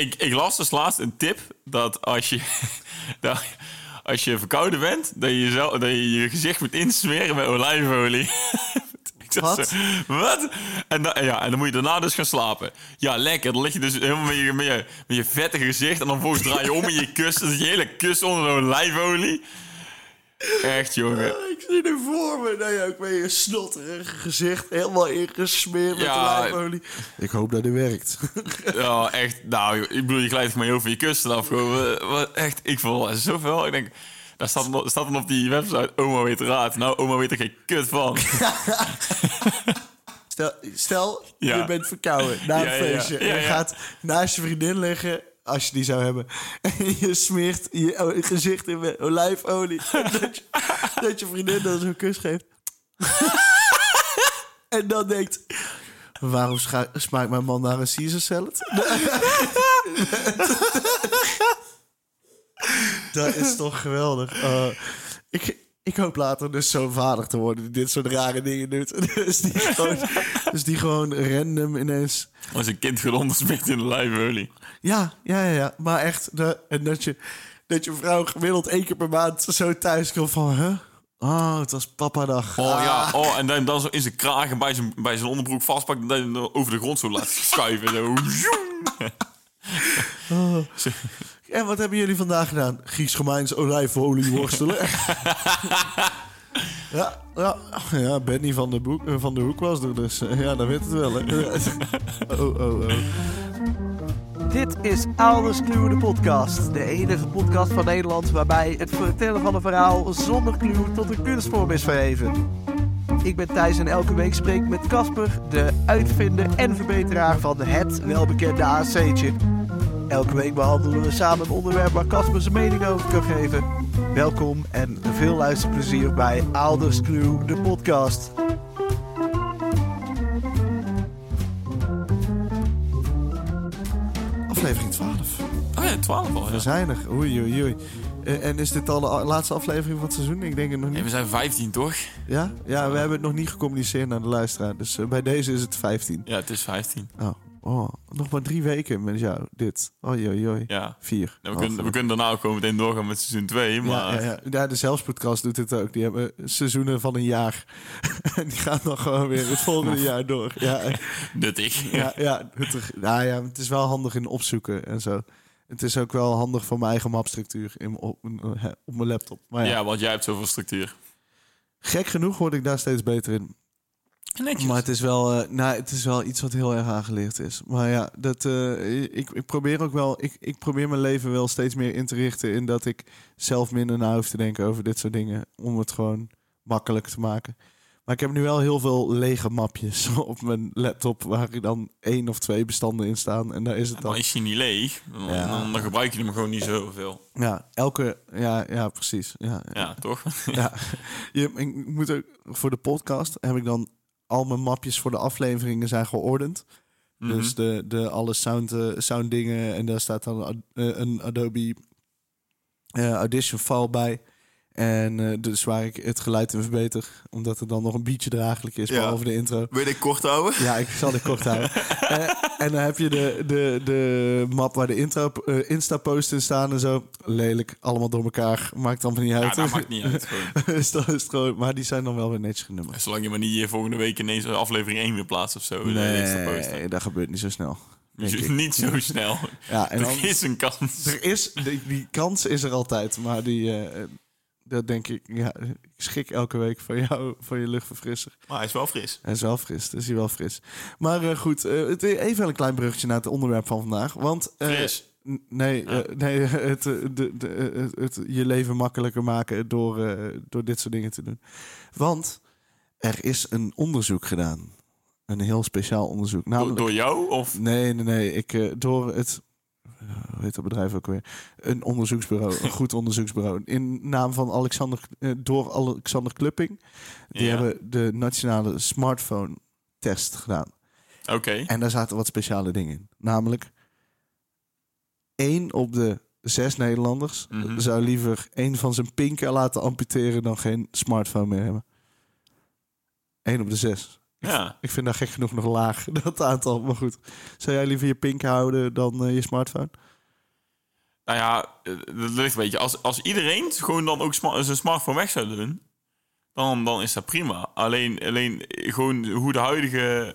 Ik, ik las dus laatst een tip dat als je, dat als je verkouden bent, dat je, dat je je gezicht moet insmeren met olijfolie. Wat? zo, wat? En, dan, ja, en dan moet je daarna dus gaan slapen. Ja, lekker. Dan lig je dus helemaal met je, met je, met je vette gezicht. En dan volgens draai je om in je kussen. Dan zit je hele kussen onder de olijfolie. Echt, jongen. Ik zie er voor me. Nou ja, ik ben je snotterige gezicht helemaal ingesmeerd met Ja. olijfolie. Ik hoop dat het werkt. Ja, echt. Nou, ik bedoel, je glijdt maar heel veel je kussen af. Gewoon, echt, ik voel zoveel. Ik denk, daar staat, dan- staat dan op die website, oma weet raad. Nou, oma weet er geen kut van. Stel, stel Ja. je bent verkouden na een Ja, ja, ja. feestje. En je gaat naast je vriendin liggen, als je die zou hebben. En je smeert je o- gezicht in met olijfolie. Dat, je, dat je vriendin dan zo'n kus geeft. en dan denkt... Waarom smaakt mijn man naar een Caesar salad? dat is toch geweldig. Uh, ik, ik hoop later dus zo'n vader te worden die dit soort rare dingen doet. dus, die gewoon, dus die gewoon random ineens... Als een kind gewoon in de olijfolie. Ja, ja, ja, ja. Maar echt, de, en dat je, dat je vrouw gemiddeld één keer per maand zo thuis komt van... Huh? Oh, het was papadag. Oh Ah. ja, oh, en dan, dan zo in zijn kragen bij zijn, bij zijn onderbroek vastpakt... en dan over de grond zo laat schuiven. Zo. En wat hebben jullie vandaag gedaan? Grieks Gemeins olijfolie worstelen. ja, ja, ja, Benny van de, boek, eh, van de Hoek was er, dus eh, ja, dan weet het wel. Hè. oh, oh, oh. Dit is Ouders Clue, de podcast. De enige podcast van Nederland waarbij het vertellen van een verhaal zonder clue tot een kunstvorm is verheven. Ik ben Thijs en elke week spreek ik met Casper, de uitvinder en verbeteraar van het welbekende AC'tje. Elke week behandelen we samen een onderwerp waar Casper zijn mening over kan geven. Welkom en veel luisterplezier bij Ouders de podcast. Aflevering 12. Oh ja, 12 al. We Ja. zijn er. Oei, oei, oei. Eh, En is dit al de laatste aflevering van het seizoen? Ik denk het nog Nee, niet. we zijn 15, toch? Ja? Ja, we hebben het nog niet gecommuniceerd naar de luisteraar. Dus eh, bij deze is het 15. Ja, het is 15. Oh, oh, nog maar drie weken met jou, dit. Oei, oei, oei. Ja. Vier. Nou, Oh, we, kunnen, we kunnen daarna ook gewoon meteen doorgaan met seizoen 2. Maar Ja, ja, ja. ja, de Zelfspodcast doet het ook. Die hebben seizoenen van een jaar. en die gaan dan gewoon weer het volgende jaar door. Ja, nuttig. ja, ja, nuttig. nou ja, het is wel handig in opzoeken en zo. Het is ook wel handig voor mijn eigen mapstructuur in, op, op mijn laptop. Maar ja, Ja, want jij hebt zoveel structuur. gek genoeg word ik daar steeds beter in. Netjes. Maar het is, wel, eh, nou, het is wel iets wat heel erg aangeleerd is. Maar ja, dat, eh, ik, ik probeer ook wel. Ik, ik probeer mijn leven wel steeds meer in te richten. In dat ik zelf minder na hoef te denken over dit soort dingen. Om het gewoon makkelijk te maken. Maar ik heb nu wel heel veel lege mapjes op mijn laptop. Waar dan één of twee bestanden in staan. En daar is het dan dan. is hij niet leeg. Dan, Ja. dan, dan gebruik je hem gewoon niet zoveel. Ja, elke. Ja, ja precies. Ja, Ja, toch? ja. Je, ik moet ook, voor de podcast heb ik dan al mijn mapjes voor de afleveringen zijn geordend. Dus de, de alle sound, eh, sound dingen en daar staat dan ad- eh, een Adobe eh, Audition file bij. En eh, dus waar ik het geluid in verbeter, omdat het dan nog een beetje draaglijk is, Ja. behalve de intro. Wil je dit kort houden? Ja, ik zal dit kort houden. Eh, en dan heb je de, de, de map waar de intro, eh, Insta-posts in staan en zo. Lelijk, allemaal door elkaar. Maakt allemaal niet Ja, uit. dat maakt niet uit. Dus dat is gewoon, maar die zijn dan wel weer netjes genummerd. Zolang je maar niet hier volgende week ineens aflevering 1 weer plaatst of zo. posten. Nee, dat gebeurt niet zo snel. niet zo snel. Ja, en dan, er is een kans. er is, die, die kans is er altijd, maar die, dat denk ik, ja, ik schik elke week van jou, van je luchtverfrisser. Maar hij is wel fris. Hij is wel fris, dus hij wel fris. Maar eh, goed, eh, het, even een klein bruggetje naar het onderwerp van vandaag. Want, eh, Fris. nee, eh, nee het, eh, de, de, eh, het, het je leven makkelijker maken door, eh, door dit soort dingen te doen. Want er is een onderzoek gedaan. Een heel speciaal onderzoek. Namelijk, door jou? Of Nee, nee, nee. Ik, eh, door het. Eh, Hoe heet dat bedrijf ook weer? Een onderzoeksbureau. Een goed onderzoeksbureau. In naam van Alexander. eh, door Alexander Klupping. Die Ja. hebben de nationale smartphone test gedaan. Oké. En daar zaten wat speciale dingen in. Namelijk. één op de zes Nederlanders Mhm. zou liever één van zijn pinken laten amputeren dan geen smartphone meer hebben. Eén op de zes. Ja. Ik vind dat gek genoeg nog laag, dat aantal. Maar goed, zou jij liever je pink houden dan eh, je smartphone? Nou ja, eh, dat ligt een beetje. Als, als iedereen gewoon dan ook sma- zijn smartphone weg zou doen, dan, dan is dat prima. Alleen, alleen gewoon hoe de huidige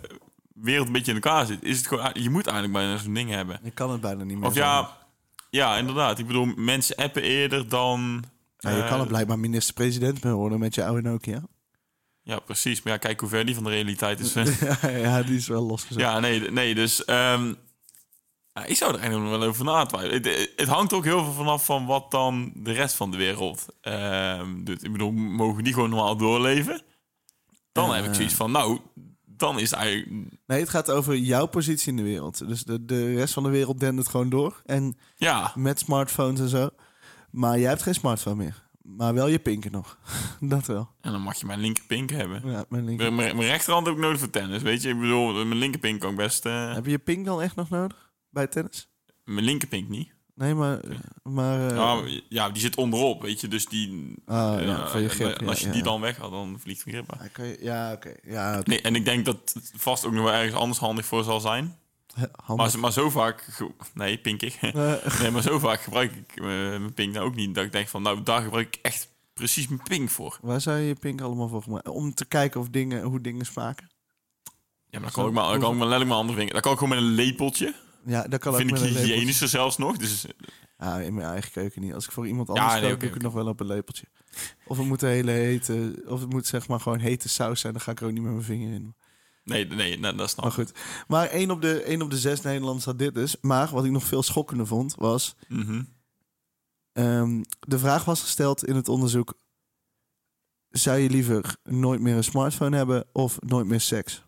wereld een beetje in elkaar zit, is het gewoon, je moet eigenlijk bijna zo'n ding hebben. Je kan het bijna niet meer Of ja, ja, inderdaad. Ik bedoel, mensen appen eerder dan... Ja, je eh, kan het blijkbaar minister-president mee worden met je oude Nokia. Ja, precies. Maar ja, kijk hoe ver die van de realiteit is. ja, ja, die is wel losgezet. ja, nee, nee dus... ehm, ik zou er eigenlijk nog wel over na twijfelen. Het, het hangt ook heel veel vanaf van wat dan de rest van de wereld ehm, doet. Ik bedoel, mogen die gewoon normaal doorleven? Dan Eh. heb ik zoiets van, nou, dan is het eigenlijk... Nee, het gaat over jouw positie in de wereld. Dus de, de rest van de wereld dendert gewoon door. En Ja, met smartphones en zo. Maar jij hebt geen smartphone meer. Maar wel je pinken nog. dat wel. en dan mag je mijn linkerpink hebben. Ja, mijn linker. Mijn, mijn rechterhand heb ik nodig voor tennis, weet je? Ik bedoel, mijn linkerpink kan ik best... eh, Heb je je pink dan echt nog nodig? Bij tennis? mijn linkerpink niet. Nee, maar... maar eh, Ja, ja, die zit onderop, weet je. Dus die... Ah, ja, ja, van je en grip, als ja, je ja. die dan weg had, dan vliegt de grip uit. ja, oké. Ja. Nee, en ik denk dat het vast ook nog wel ergens anders handig voor zal zijn. Maar, maar zo vaak... Nee, pinkig. Eh, nee, maar zo vaak gebruik ik eh, mijn pink nou ook niet. Dat ik denk van, nou, daar gebruik ik echt precies mijn pink voor. waar zou je je pink allemaal voor gebruiken? Om te kijken of dingen, hoe dingen smaken? Ja, maar dan kan ik maar, dan kan ik maar letterlijk mijn andere vinger. Dan kan ik gewoon met een lepeltje. Ja, dat kan vind ook ik met een lepeltje. hygiënischer zelfs nog. Dus Ja, in mijn eigen keuken niet. Als ik voor iemand anders nee, kook, doe ik het nog wel op een lepeltje. Of het moet een hele hete... Of het moet zeg maar gewoon hete saus zijn. Dan ga ik er ook niet met mijn vinger in. Nee, nee, nee, dat snap Maar ik. goed. Maar één op de, één op de zes Nederlanders had dit dus. Maar wat ik nog veel schokkender vond, was... Mhm. ehm, de vraag was gesteld in het onderzoek... Zou je liever nooit meer een smartphone hebben of nooit meer seks?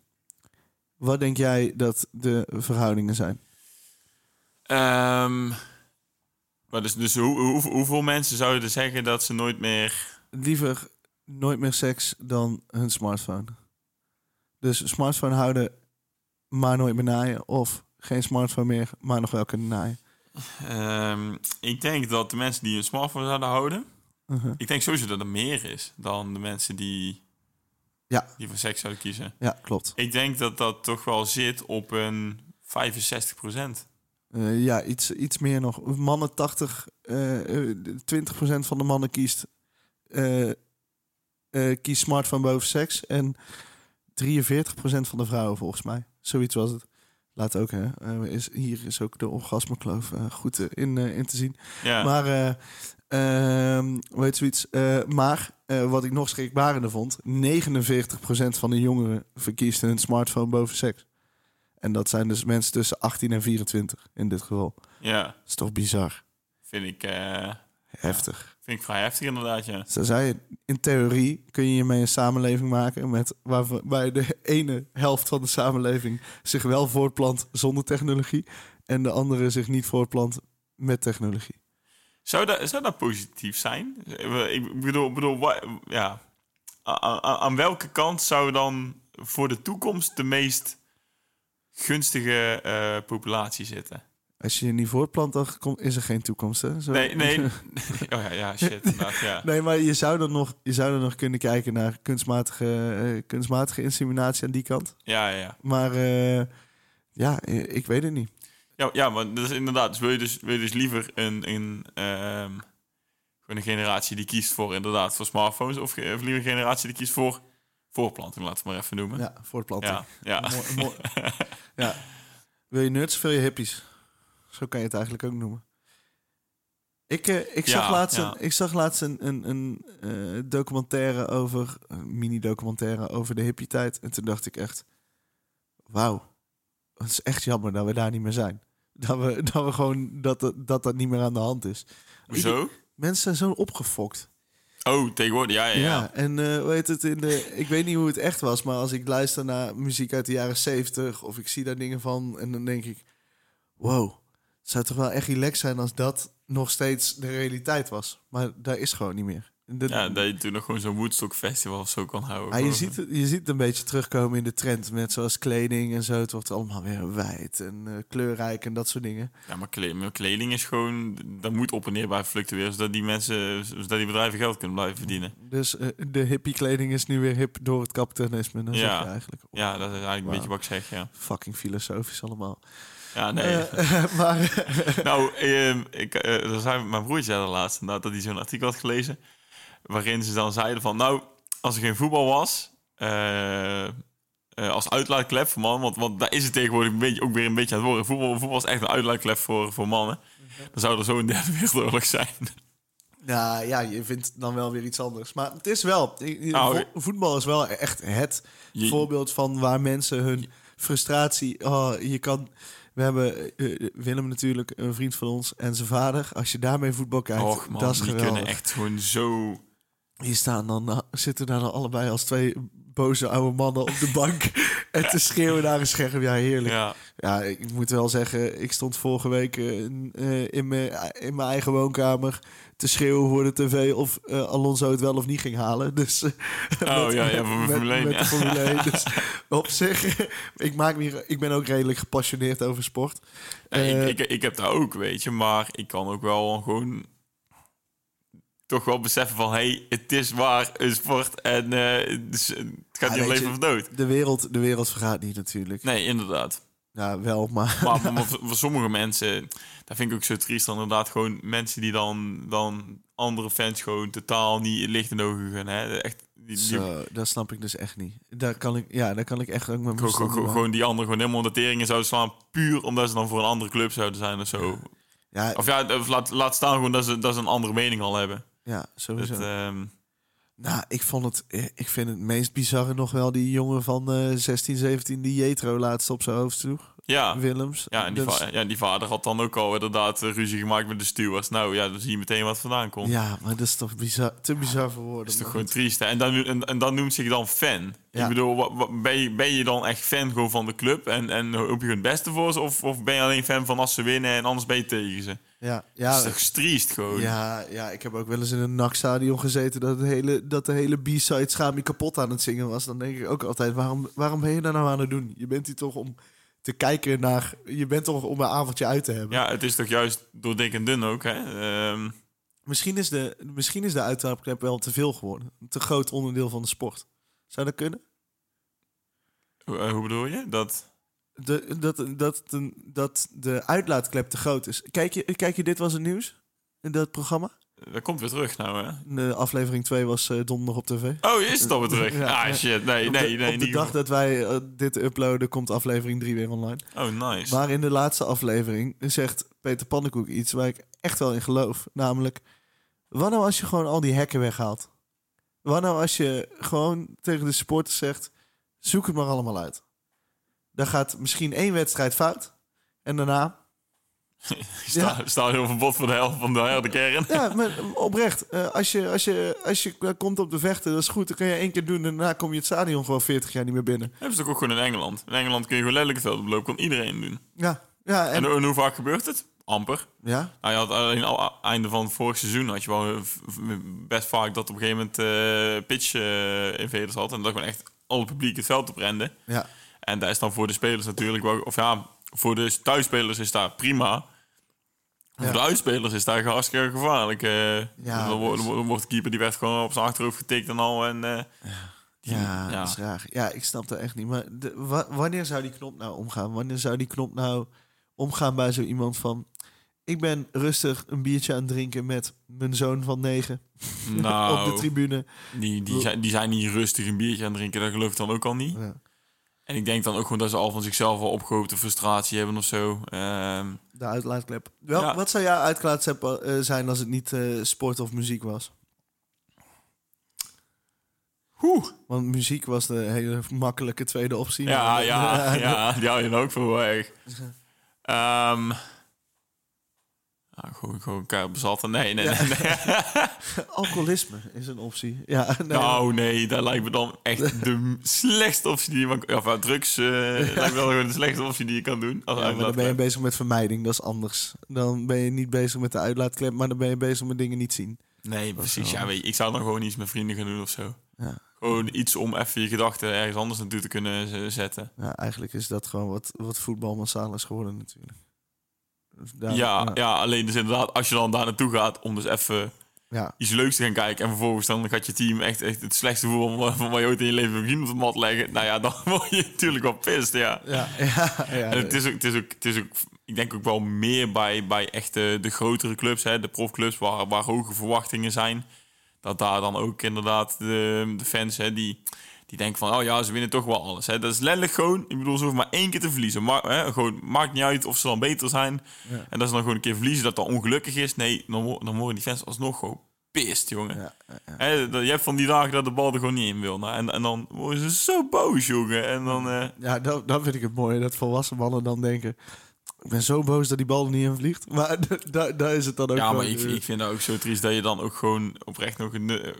Wat denk jij dat de verhoudingen zijn? Ehm, maar dus, dus hoe, hoe- hoeveel mensen zouden zeggen dat ze nooit meer... Liever nooit meer seks dan hun smartphone. Dus smartphone houden, maar nooit meer naaien. Of geen smartphone meer, maar nog wel kunnen naaien. Ehm, ik denk dat de mensen die een smartphone zouden houden... Uh-huh. Ik denk sowieso dat er meer is dan de mensen die, Ja. die voor seks zouden kiezen. Ja, klopt. Ik denk dat dat toch wel zit op een 65 procent. Eh, ja, iets, iets meer nog. Mannen 80, eh, eh, 20% van de mannen kiest, eh, eh, kiest smartphone boven seks. En 43% van de vrouwen volgens mij. Zoiets was het. Laat ook, hè. Eh, is, hier is ook de orgasmekloof eh, goed eh, in, in te zien. Ja. Maar, eh ehm, zoiets? Maar wat ik nog schrikbarender vond, 49% van de jongeren verkiest hun smartphone boven seks. En dat zijn dus mensen tussen 18 en 24 in dit geval. ja, Dat is toch bizar? vind ik, Heftig. Vind ik vrij heftig inderdaad, ja. Zo zei in theorie kun je hiermee een samenleving maken met waar, waar de ene helft van de samenleving zich wel voortplant zonder technologie en de andere zich niet voortplant met technologie. Zou dat, zou dat positief zijn? Ik bedoel, bedoel ja. A- aan welke kant zou dan voor de toekomst de meest gunstige eh, populatie zitten? Als je je niet voortplant, dan is er geen toekomst. Hè? Zo. Nee, nee. Oh ja, ja shit. ja. Nee, maar je zou dan nog, je zou dan nog kunnen kijken naar kunstmatige, eh, kunstmatige inseminatie aan die kant. Ja, ja. Maar eh, ja, ik weet het niet. Ja, ja, maar dat is inderdaad. Dus wil je dus, wil je dus liever een, een, een generatie die kiest voor inderdaad voor smartphones, of, of liever een generatie die kiest voor voorplanting, laten we maar even noemen. Ja, voortplanting. ja. ja. Mooi- mooi. ja. Wil je nerds of wil je hippies? Zo kan je het eigenlijk ook noemen. Ik, eh, ik, zag, Ja, laatst ja. een, ik zag laatst een, een, een eh, documentaire over, een mini-documentaire over de hippie-tijd. En toen dacht ik echt, wauw, het is echt jammer dat we daar niet meer zijn. Dat we, dat we gewoon, dat, dat dat niet meer aan de hand is. Hoezo? Mensen zijn zo opgefokt. Oh, tegenwoordig, ja, ja. Ja, ja. en eh hoe heet het in de. Ik weet niet hoe het echt was, maar als ik luister naar muziek uit de jaren 70 of ik zie daar dingen van en dan denk ik: wow, zou toch wel echt relaxed zijn als dat nog steeds de realiteit was. Maar daar is gewoon niet meer. De- Ja, dat je toen nog gewoon zo'n Woodstock Festival of zo kan houden. Ja, je, ziet het, je ziet het een beetje terugkomen in de trend. Met zoals kleding en zo. Het wordt allemaal weer wijd en eh, kleurrijk en dat soort dingen. Ja, maar kle- maar kleding is gewoon... Dat moet op en neer blijven fluctueren... zodat die mensen... zodat die bedrijven geld kunnen blijven verdienen. Dus eh, de hippie kleding is nu weer hip door het kapitalisme. Dan zeg Ja. eigenlijk. Ja, dat is eigenlijk een beetje wat ik zeg, ja. Fucking filosofisch allemaal. Ja, nee. Eh, maar nou, ehm, ik, eh, er zei mijn broertje zei er laatst inderdaad, dat hij zo'n artikel had gelezen. Waarin ze dan zeiden van, nou, als er geen voetbal was, eh, eh, als uitlaatklep voor mannen, want, want daar is het tegenwoordig een beetje, ook weer een beetje aan het worden. Voetbal, voetbal is echt een uitlaatklep voor, voor mannen. Dan zou er zo een derde wereldoorlog zijn. ja, ja, je vindt dan wel weer iets anders. Maar het is wel. Nou, vo- voetbal is wel echt het Je- voorbeeld van waar mensen hun frustratie. Oh, je kan. We hebben eh, Willem natuurlijk, een vriend van ons, en zijn vader. Als je daarmee voetbal kijkt, Och man, dat is die geweldig. kunnen echt gewoon zo... Hier staan dan, eh, zitten daar dan allebei als twee boze oude mannen op de bank en te schreeuwen naar een scherm. Ja, heerlijk. Ja. Ja, ik moet wel zeggen, ik stond vorige week eh, eh, in, mijn, in mijn eigen woonkamer te schreeuwen voor de tv of Alonso het wel of niet ging halen. Dus, Oh, ja, ja, voor de Formule 1, Met ja. de Formule 1. Dus op zich, ik, maak me, ik ben ook redelijk gepassioneerd over sport. Ja, ik, ik, ik heb dat ook, weet je. Maar ik kan ook wel gewoon toch wel beseffen van... hé, hey, het is waar een sport en eh, dus, eh, het gaat Ja, niet om leven je- of dood. de, wereld, de wereld vergaat niet natuurlijk. Nee, inderdaad. Ja, wel, maar... Maar, voor, voor sommige mensen, dat vind ik ook zo triest, dan inderdaad gewoon mensen die dan, dan andere fans gewoon totaal niet licht in de ogen gunnen. Hè? Echt, die, die, Zo, dat snap ik dus echt niet. Daar kan ik, ja, daar kan ik echt ook met mijn gewoon, die anderen gewoon helemaal de teringen zouden slaan, puur omdat ze dan voor een andere club zouden zijn of zo. Ja, Of ja, of laat, laat staan gewoon dat ze, dat ze een andere mening al hebben. Ja, Dat, sowieso. ehm, Nou, ik vond het, eh, ik vind het meest bizarre nog wel die jongen van eh 16, 17 die Jetro laatst op zijn hoofd sloeg. Ja, Willems. ja, en die, Dat ja, die vader had dan ook al inderdaad eh, ruzie gemaakt met de stewards. Nou ja, dan zie je meteen wat vandaan komt. ja, maar dat is toch bizar, te bizar voor woorden. Dat is toch gewoon triest. hè? En dan, en, en dan noemt zich dan fan. Ja. Ik bedoel, wat, wat- ben, je, ben je dan echt fan gewoon van de club en, en hoop je het beste voor ze? Of, of ben je alleen fan van als ze winnen en anders ben je tegen ze? Ja, dat ja, is toch triest gewoon? ja, ja, ik heb ook wel eens in een NAC-stadion gezeten dat, het hele, dat de hele B-side Schami kapot aan het zingen was. Dan denk ik ook altijd, waarom, waarom ben je daar nou aan het doen? Je bent hier toch om te kijken naar, je bent toch om een avondje uit te hebben. Ja, het is toch juist door dik en dun ook, hè? Ehm, Misschien is de, misschien is de uittrapklep wel te veel geworden. Een te groot onderdeel van de sport. Zou dat kunnen? hoe, eh, hoe bedoel je? Dat... De, dat, dat, dat, dat de uitlaatklep te groot is. Kijk je, kijk je dit was het nieuws? In dat programma? Dat komt weer terug nou, hè? De aflevering 2 was eh, donderdag op tv. Oh, is het alweer terug? Ja, ah, shit. Nee, nee, de, nee. op de dag dat wij eh, dit uploaden, komt aflevering 3 weer online. Oh, nice. Maar in de laatste aflevering zegt Peter Pannenkoek iets waar ik echt wel in geloof. Namelijk, wat nou als je gewoon al die hekken weghaalt? Wat nou als je gewoon tegen de supporters zegt, zoek het maar allemaal uit. Dan gaat misschien één wedstrijd fout. En daarna... Sta, Stadion verbod voor de helft van de harde kern. Ja, maar oprecht. eh, als, je, als, je, als je eh, komt op de vechten, dat is goed. Dan kan je één keer doen en daarna kom je het stadion gewoon 40 jaar niet meer binnen. hebben ze ook gewoon in Engeland. In Engeland kun je gewoon letterlijk het veld oplopen. Kan iedereen doen. Ja, ja, En, hoe vaak gebeurt het? Amper. ja, Nou, je had alleen al einde van het vorig seizoen had je wel eh, best vaak dat op een gegeven moment pitch eh, invaders had. En dat gewoon echt al het publiek het veld oprende. ja. En daar is dan voor de spelers natuurlijk wel... Of ja, voor de thuisspelers is daar prima. Voor de uitspelers is daar hartstikke gevaarlijk. eh. Ja, dan, wordt, dus- dan wordt de keeper die werd gewoon op zijn achterhoofd getikt en al. En, eh, Ja, ja. dat is raar. Ja, ik snap dat echt niet. Maar de, wa- wanneer zou die knop nou omgaan? Wanneer zou die knop nou omgaan bij zo iemand van... Ik ben rustig een biertje aan het drinken met mijn zoon van negen nou, op de tribune. die, die, zijn, die zijn niet rustig een biertje aan het drinken. Dat geloof ik dan ook al niet. Ja, En ik denk dan ook gewoon dat ze al van zichzelf al opgehoopte frustratie hebben of zo. Ehm, de uitlaatklep. Wel, Ja. Wat zou jouw uitlaatklep eh, zijn als het niet eh, sport of muziek was? Oeh. Want muziek was de hele makkelijke tweede optie. Ja, Maar- ja, ja, die hou je dan ook voor weg. Ehm ah, gewoon, gewoon elkaar bezatten. Nee, nee, nee. nee. Alcoholisme is een optie. Ja, nee, Nou, nee, dat lijkt me dan echt de slechtste optie die je... van- Ja, van drugs eh, lijkt me wel gewoon de slechtste optie die je kan doen. Als Ja, maar dan ben je bezig met vermijding, dat is anders. Dan ben je niet bezig met de uitlaatklep, maar dan ben je bezig met dingen niet zien. Nee, precies. Ja, weet je, ik zou dan gewoon iets met vrienden gaan doen of zo. Ja. Gewoon iets om even je gedachten ergens anders naartoe te kunnen z- zetten. Ja, eigenlijk is dat gewoon wat, wat voetbal massaal is geworden natuurlijk. Dus daar- ja, ja. alleen dus inderdaad, als je dan daar naartoe gaat om dus even ja. iets leuks te gaan kijken... en vervolgens dan gaat je team echt, echt het slechtste voetbal van, van wat je ooit in je leven gezien op de mat leggen... nou ja, dan word je natuurlijk wel pist, ja. Ja, ja, ja, En het is ook, het is ook, het is ook, ik denk ook wel meer bij, bij echt de, de grotere clubs, hè, de profclubs, waar, waar hoge verwachtingen zijn. Dat daar dan ook inderdaad de, de fans, hè, die, die denken van, oh ja, ze winnen toch wel alles. Hè. Dat is letterlijk gewoon, ik bedoel, ze hoeven maar één keer te verliezen. Maar, hè, gewoon, maakt niet uit of ze dan beter zijn. Ja. En dat ze dan gewoon een keer verliezen, dat dat ongelukkig is. Nee, dan, dan worden die fans alsnog gewoon pist, jongen. Ja. Hè, dat- je hebt van die dagen dat de bal er gewoon niet in wil. Nou, en, en dan worden ze zo boos, jongen. En dan... eh, Ja, dan, dan vind ik het mooi dat volwassen mannen dan denken... Ik ben zo boos dat die bal er niet in vliegt. Maar daar daar is het dan ook Ja, maar ik, ik vind dat ook zo triest dat je dan ook gewoon oprecht nog een, eh,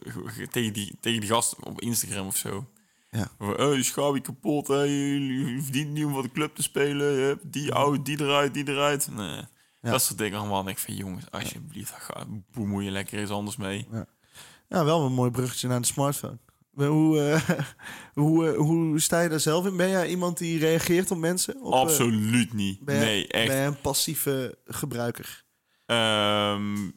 tegen, die, tegen die gast op Instagram of zo. Ja. Schouw je kapot, hè. Je, verdient niet om voor de club te spelen. Die oud, die eruit, die eruit. Nee. Dat soort dingen allemaal. En ik vind, jongens, alsjeblieft, ga, bemoei je lekker eens anders mee. Ja, wel een mooi bruggetje naar de smartphone. Hoe, eh, hoe, eh, hoe sta je daar zelf in? Ben jij iemand die reageert op mensen? Op, eh, Absoluut niet. ben jij, nee, echt. Ben jij een passieve gebruiker? Ehm,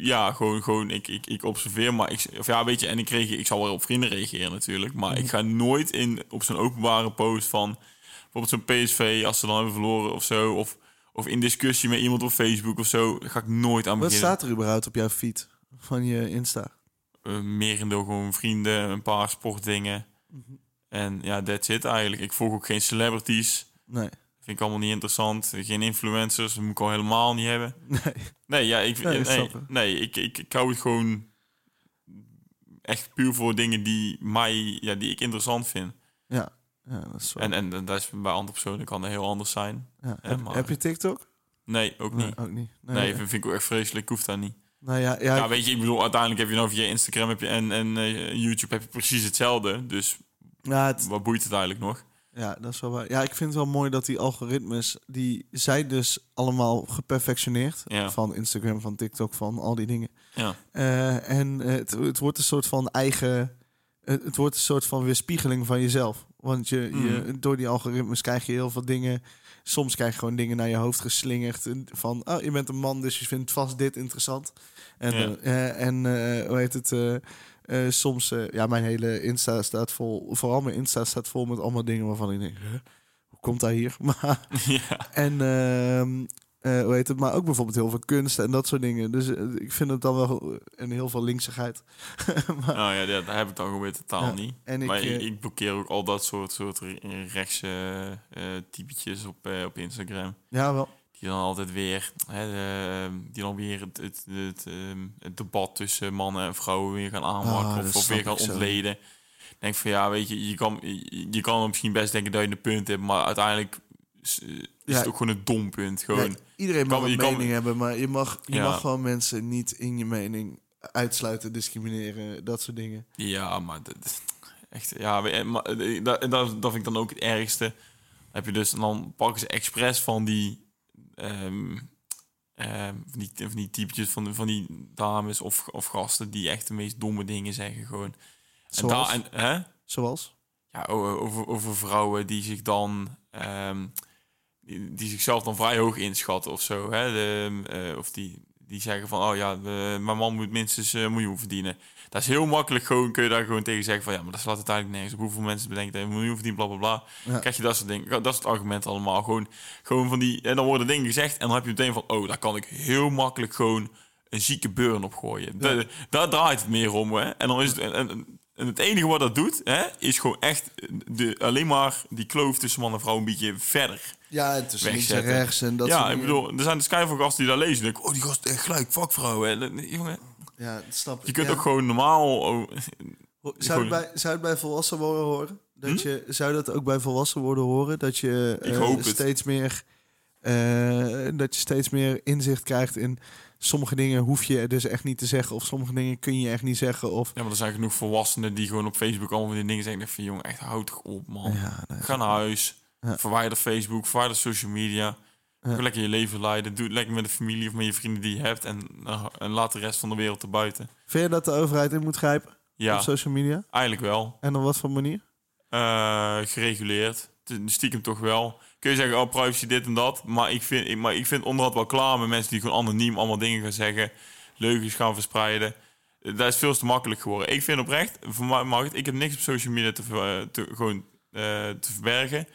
ja, gewoon, gewoon ik, ik, ik observeer, maar ik, of ja, weet je, en ik, reageer, ik zal wel op vrienden reageren natuurlijk, maar Mhm. ik ga nooit in op zo'n openbare post van bijvoorbeeld zo'n PSV als ze dan hebben verloren of zo, of, of in discussie met iemand op Facebook of zo, ga ik nooit aan Wat beginnen. staat er überhaupt op jouw feed van je Insta? Uh, merendeel gewoon vrienden, een paar sportdingen Mhm. en ja, that's it eigenlijk. Ik volg ook geen celebrities. Nee. Vind ik allemaal niet interessant. Geen influencers, dat moet ik al helemaal niet hebben. Nee. Nee, ja, ik, Nee, nee, nee, ik. ik, ik, hou het gewoon echt puur voor dingen die, mij, ja, die ik interessant vind. Ja, ja dat is. En, en, dat is bij andere personen kan dat heel anders zijn. ja. hè, heb, maar- heb je TikTok? Nee, ook Nee, niet. ook niet. Nee, Nee, vind, ik ook echt vreselijk. Ik hoef dat niet. Nou ja, ja, Ja, weet je, ik bedoel, uiteindelijk heb je nou via Instagram heb je, en, en eh, YouTube heb je precies hetzelfde. Dus ja, het, wat boeit het eigenlijk nog? Ja, dat is wel waar. Ja, ik vind het wel mooi dat die algoritmes, die zijn dus allemaal geperfectioneerd. Ja. Van Instagram, van TikTok, van al die dingen. Ja, Eh, en het, het wordt een soort van eigen. Het, het wordt een soort van weerspiegeling van jezelf. Want je, je, Mhm. door die algoritmes krijg je heel veel dingen. Soms krijg je gewoon dingen naar je hoofd geslingerd. Van, oh, je bent een man, dus je vindt vast dit interessant. En, Ja. eh, en eh, hoe heet het? Eh, soms, eh, ja, mijn hele Insta staat vol. Vooral mijn Insta staat vol met allemaal dingen waarvan ik denk, huh, hoe komt dat hier? Maar ja. en eh, hoe heet het? Maar ook bijvoorbeeld heel veel kunst en dat soort dingen. Dus ik vind het dan wel een heel veel linksigheid. maar, Nou ja, dat, heb ik dan gewoon weer totaal Ja, niet. en maar ik, ik blokkeer ook al dat soort, soort re- rechtse typetjes op, op Instagram. ja, wel. Die dan altijd weer, hè, de- die dan weer het, het, het, ehm, het debat tussen mannen en vrouwen weer gaan aanwakkeren Ah, of, weer gaan zo. ontleden. Denk van ja, weet je, je kan, je, je kan misschien best denken dat je een punt hebt, maar uiteindelijk is, eh, is Ja. het ook gewoon een dom punt. Gewoon. Ja, iedereen mag kan- een je kan- mening hebben, maar je mag, je Ja. mag gewoon mensen niet in je mening uitsluiten, discrimineren, dat soort dingen. Ja, maar dat, echt, ja, we- maar, eh, dat, dat, dat vind ik dan ook het ergste. Dan heb je dus, en dan pakken ze expres van die, ehm, ehm, van die, van die typetjes van, van die dames of, of gasten die echt de meest domme dingen zeggen gewoon. En Zoals? daar, en, hè? Zoals? Ja, over, over vrouwen die zich dan, ehm, die, die zichzelf dan vrij hoog inschatten of zo. Hè? De, eh, of die, die zeggen van, oh ja, mijn man moet minstens eh, een miljoen verdienen. Dat is heel makkelijk gewoon, kun je daar gewoon tegen zeggen van, ja, maar dat slaat uiteindelijk nergens op. Hoeveel mensen bedenken een miljoen verdient, bla bla bla. Ja. Krijg je dat soort dingen, dat soort argumenten allemaal. Gewoon, gewoon van die, en dan worden dingen gezegd en dan heb je meteen van, oh, daar kan ik heel makkelijk gewoon een zieke burn op gooien. Da- daar draait het meer om, hè. En dan is het, en, en, en het enige wat dat doet, hè, is gewoon echt de, alleen maar die kloof tussen man en vrouw een beetje verder. Ja, tussen links en rechts en dat ja, ik bedoel, er zijn de schijf van gasten die dat lezen. En denken, oh, die gast is echt gelijk. Hè. Dat- Jongen, Ja, dat snap ik. je kunt Ja. ook gewoon normaal... oh, Zou het, bij, zou het bij volwassen worden horen? Dat je, zou dat ook bij volwassen worden horen? Dat je Hm? Het. steeds meer eh, dat je steeds meer inzicht krijgt in sommige dingen hoef je dus echt niet te zeggen of sommige dingen kun je echt niet zeggen of ja, maar er zijn genoeg volwassenen die gewoon op Facebook allemaal die dingen zeggen. Van, jongen, echt houd toch op, man. ja, Ga naar huis. Ja. Verwijder Facebook, verwijder social media. Gewoon lekker je leven leiden. Doe het lekker met de familie of met je vrienden die je hebt. En, eh, en laat de rest van de wereld erbuiten. Vind je dat de overheid in moet grijpen Ja, op social media? eigenlijk wel. En op wat voor manier? Eh, gereguleerd. Stiekem toch wel. Kun je zeggen, oh, privacy dit en dat. Maar ik vind, ik, maar ik vind onderhand wel klaar met mensen die gewoon anoniem allemaal dingen gaan zeggen. Leugens gaan verspreiden. Eh, Dat is veel te makkelijk geworden. Ik vind oprecht, voor mij mag het. Ik heb niks op social media te, te, gewoon, te verbergen.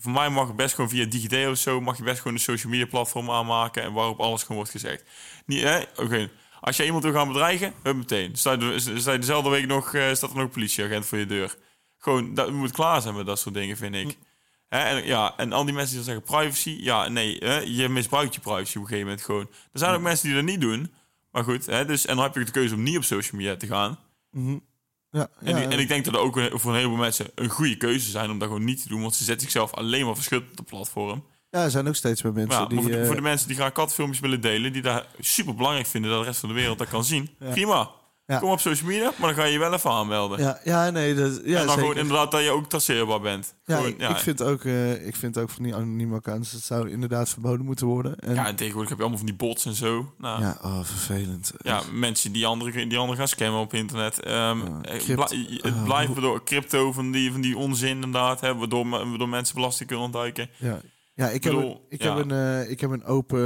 Voor mij mag het best gewoon via DigiD of zo... mag je best gewoon een social media platform aanmaken... en waarop alles gewoon wordt gezegd. Niet, hè? Oké. Als je iemand wil gaan bedreigen, hup meteen. Sta je, de- sta je dezelfde week nog... eh, staat er nog een politieagent voor je deur. Gewoon, dat moet klaar zijn met dat soort dingen, vind ik. Hè? En, ja, en al die mensen die dan zeggen privacy... Ja, nee, hè? je misbruikt je privacy op een gegeven moment gewoon. Er zijn ook mensen die dat niet doen... Maar goed, hè, dus, en dan heb je de keuze om niet op social media te gaan. Ja, En, ja, en ik denk dat er ook voor een heleboel mensen een goede keuze zijn om dat gewoon niet te doen. Want ze zetten zichzelf alleen maar verschut op de platform. ja, er zijn ook steeds meer mensen ja, die... voor, de, eh, voor de mensen die graag katfilmpjes willen delen, die daar super belangrijk vinden dat de rest van de wereld dat kan zien. Prima. Ja. Kom op social media, maar dan ga je je wel even aanmelden. ja, ja, nee, dat, ja, en dan zeker. gewoon inderdaad dat je ook traceerbaar bent. Ja, Gewoon, ja, ik, vind ook, eh, ik vind ook van die anonieme accounts... dat zou inderdaad verboden moeten worden. En, ja, ja, en tegenwoordig heb je allemaal van die bots en zo. Nou, ja. oh, vervelend. mensen die anderen, die anderen gaan scammen op internet. Eh, bla- het oh, blijft waardoor crypto van die, van die onzin inderdaad. Hè, waardoor, waardoor mensen belasting kunnen ontduiken. Ja, ja ik, heb, bedoel, een- ik, ja. heb een, eh, ik heb een open,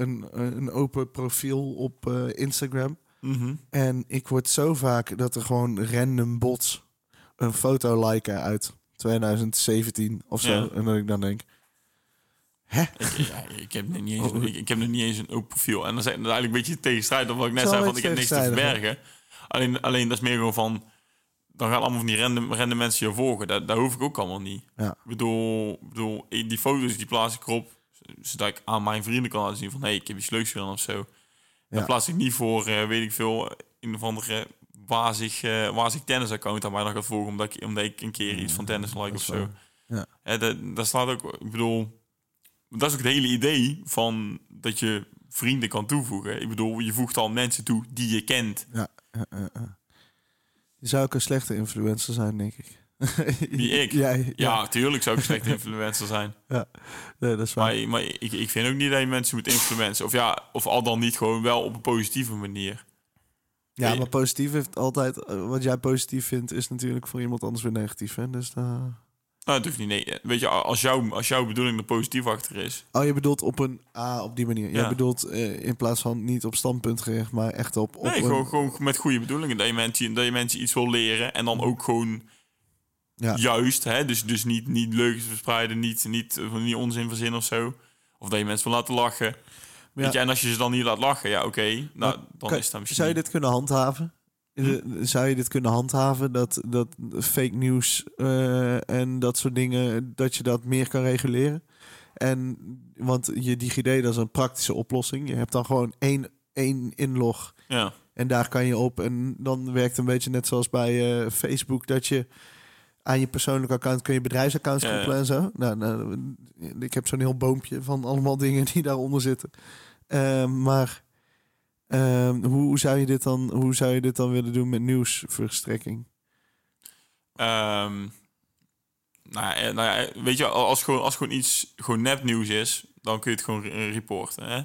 een, een open profiel op eh, Instagram. Mhm. En ik word zo vaak dat er gewoon random bots een foto liken uit 2017 of zo. Ja. En dat ik dan denk, Ik, ja, ik, heb nog niet eens, Oh. ik, ik heb nog niet eens een open profiel. En dan zijn eigenlijk een beetje tegenstrijdig wat ik net zei, want ik heb niks te verbergen. Alleen, alleen dat is meer gewoon van, dan gaan allemaal van die random, random mensen je volgen. Dat, dat hoef ik ook allemaal niet. Ja. Ik bedoel, ik bedoel, die foto's die plaats ik erop, zodat ik aan mijn vrienden kan laten zien van, hé, hey, ik heb iets leuks gedaan of zo. Dan Ja. plaats ik niet voor, eh, weet ik veel, een of andere wazig, eh wazig tennisaccount aan mij dan gaat volgen, omdat ik, omdat ik een keer iets van tennis like of zo. Ja. Dat, dat staat ook, ik bedoel, dat is ook het hele idee van dat je vrienden kan toevoegen. Ik bedoel, je voegt al mensen toe die je kent. ja, ja, ja, ja. Je zou ook een slechte influencer zijn, denk ik. Wie ik? Jij, Ja, tuurlijk zou ik een slechte influencer zijn. Nee, dat is waar. Maar, maar ik, ik vind ook niet dat je mensen moet influencen. Of ja, of al dan niet gewoon wel op een positieve manier. ja, maar positief heeft altijd... eh, wat jij positief vindt, is natuurlijk voor iemand anders weer negatief. Hè? Dus daar... Nou, het hoeft niet. Nee, weet je, als, jou, als jouw bedoeling er positief achter is. Oh, je bedoelt op een... Ah, op die manier. Ja. bedoelt eh, in plaats van niet op standpunt gericht, maar echt op... op Nee, een- gewoon, gewoon met goede bedoelingen. Dat je, mensen, dat je mensen iets wil leren. En dan ook gewoon Ja. juist. Hè? Dus, dus niet, niet leugens verspreiden. Niet, niet, van die onzin verzinnen of zo. Of dat je mensen wil laten lachen. Ja. Weet je, en als je ze dan niet laat lachen, ja, oké. nou, dan kan- is dat misschien. Zou je niet- dit kunnen handhaven? Eh, Zou je dit kunnen handhaven dat, dat fake nieuws eh, en dat soort dingen, dat je dat meer kan reguleren? En want je DigiD, dat is een praktische oplossing. Je hebt dan gewoon één, één inlog Ja. en daar kan je op. En dan werkt het een beetje net zoals bij eh, Facebook, dat je aan je persoonlijke account kun je bedrijfsaccounts Ja, ja. koppelen en zo. Nou, nou, ik heb zo'n heel boompje van allemaal dingen die daaronder zitten. Eh, maar ehm, hoe, zou je dit dan, hoe zou je dit dan willen doen met nieuwsverstrekking? Ehm, nou, ja, eh, nou ja, weet je, als gewoon, als gewoon iets gewoon nepnieuws is, dan kun je het gewoon re- reporten. Hè?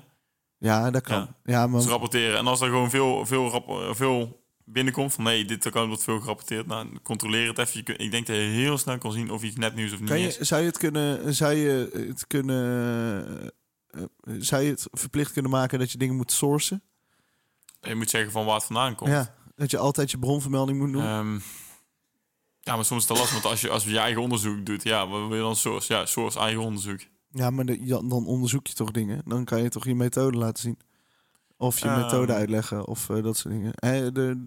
Ja, dat kan. Ja. Maar Dus rapporteren. En als er gewoon veel, veel, veel binnenkomt van nee, dit account wordt veel gerapporteerd, nou, controleer het even. Je kun- ik denk dat je heel snel kan zien of iets nepnieuws of niet kan is. je, zou je het kunnen, zou je het kunnen, eh, zou je het verplicht kunnen maken dat je dingen moet sourcen? Je moet zeggen van waar het vandaan komt. Ja, dat je altijd je bronvermelding moet doen. Ehm, ja, maar soms is het lastig, want als je, als je eigen onderzoek doet, ja, wat wil je dan source? Ja, source eigen onderzoek. Ja, maar de- dan dan onderzoek je toch dingen. Dan kan je toch je methode laten zien. Of je Ehm. methode uitleggen of eh, dat soort dingen. Eh, er,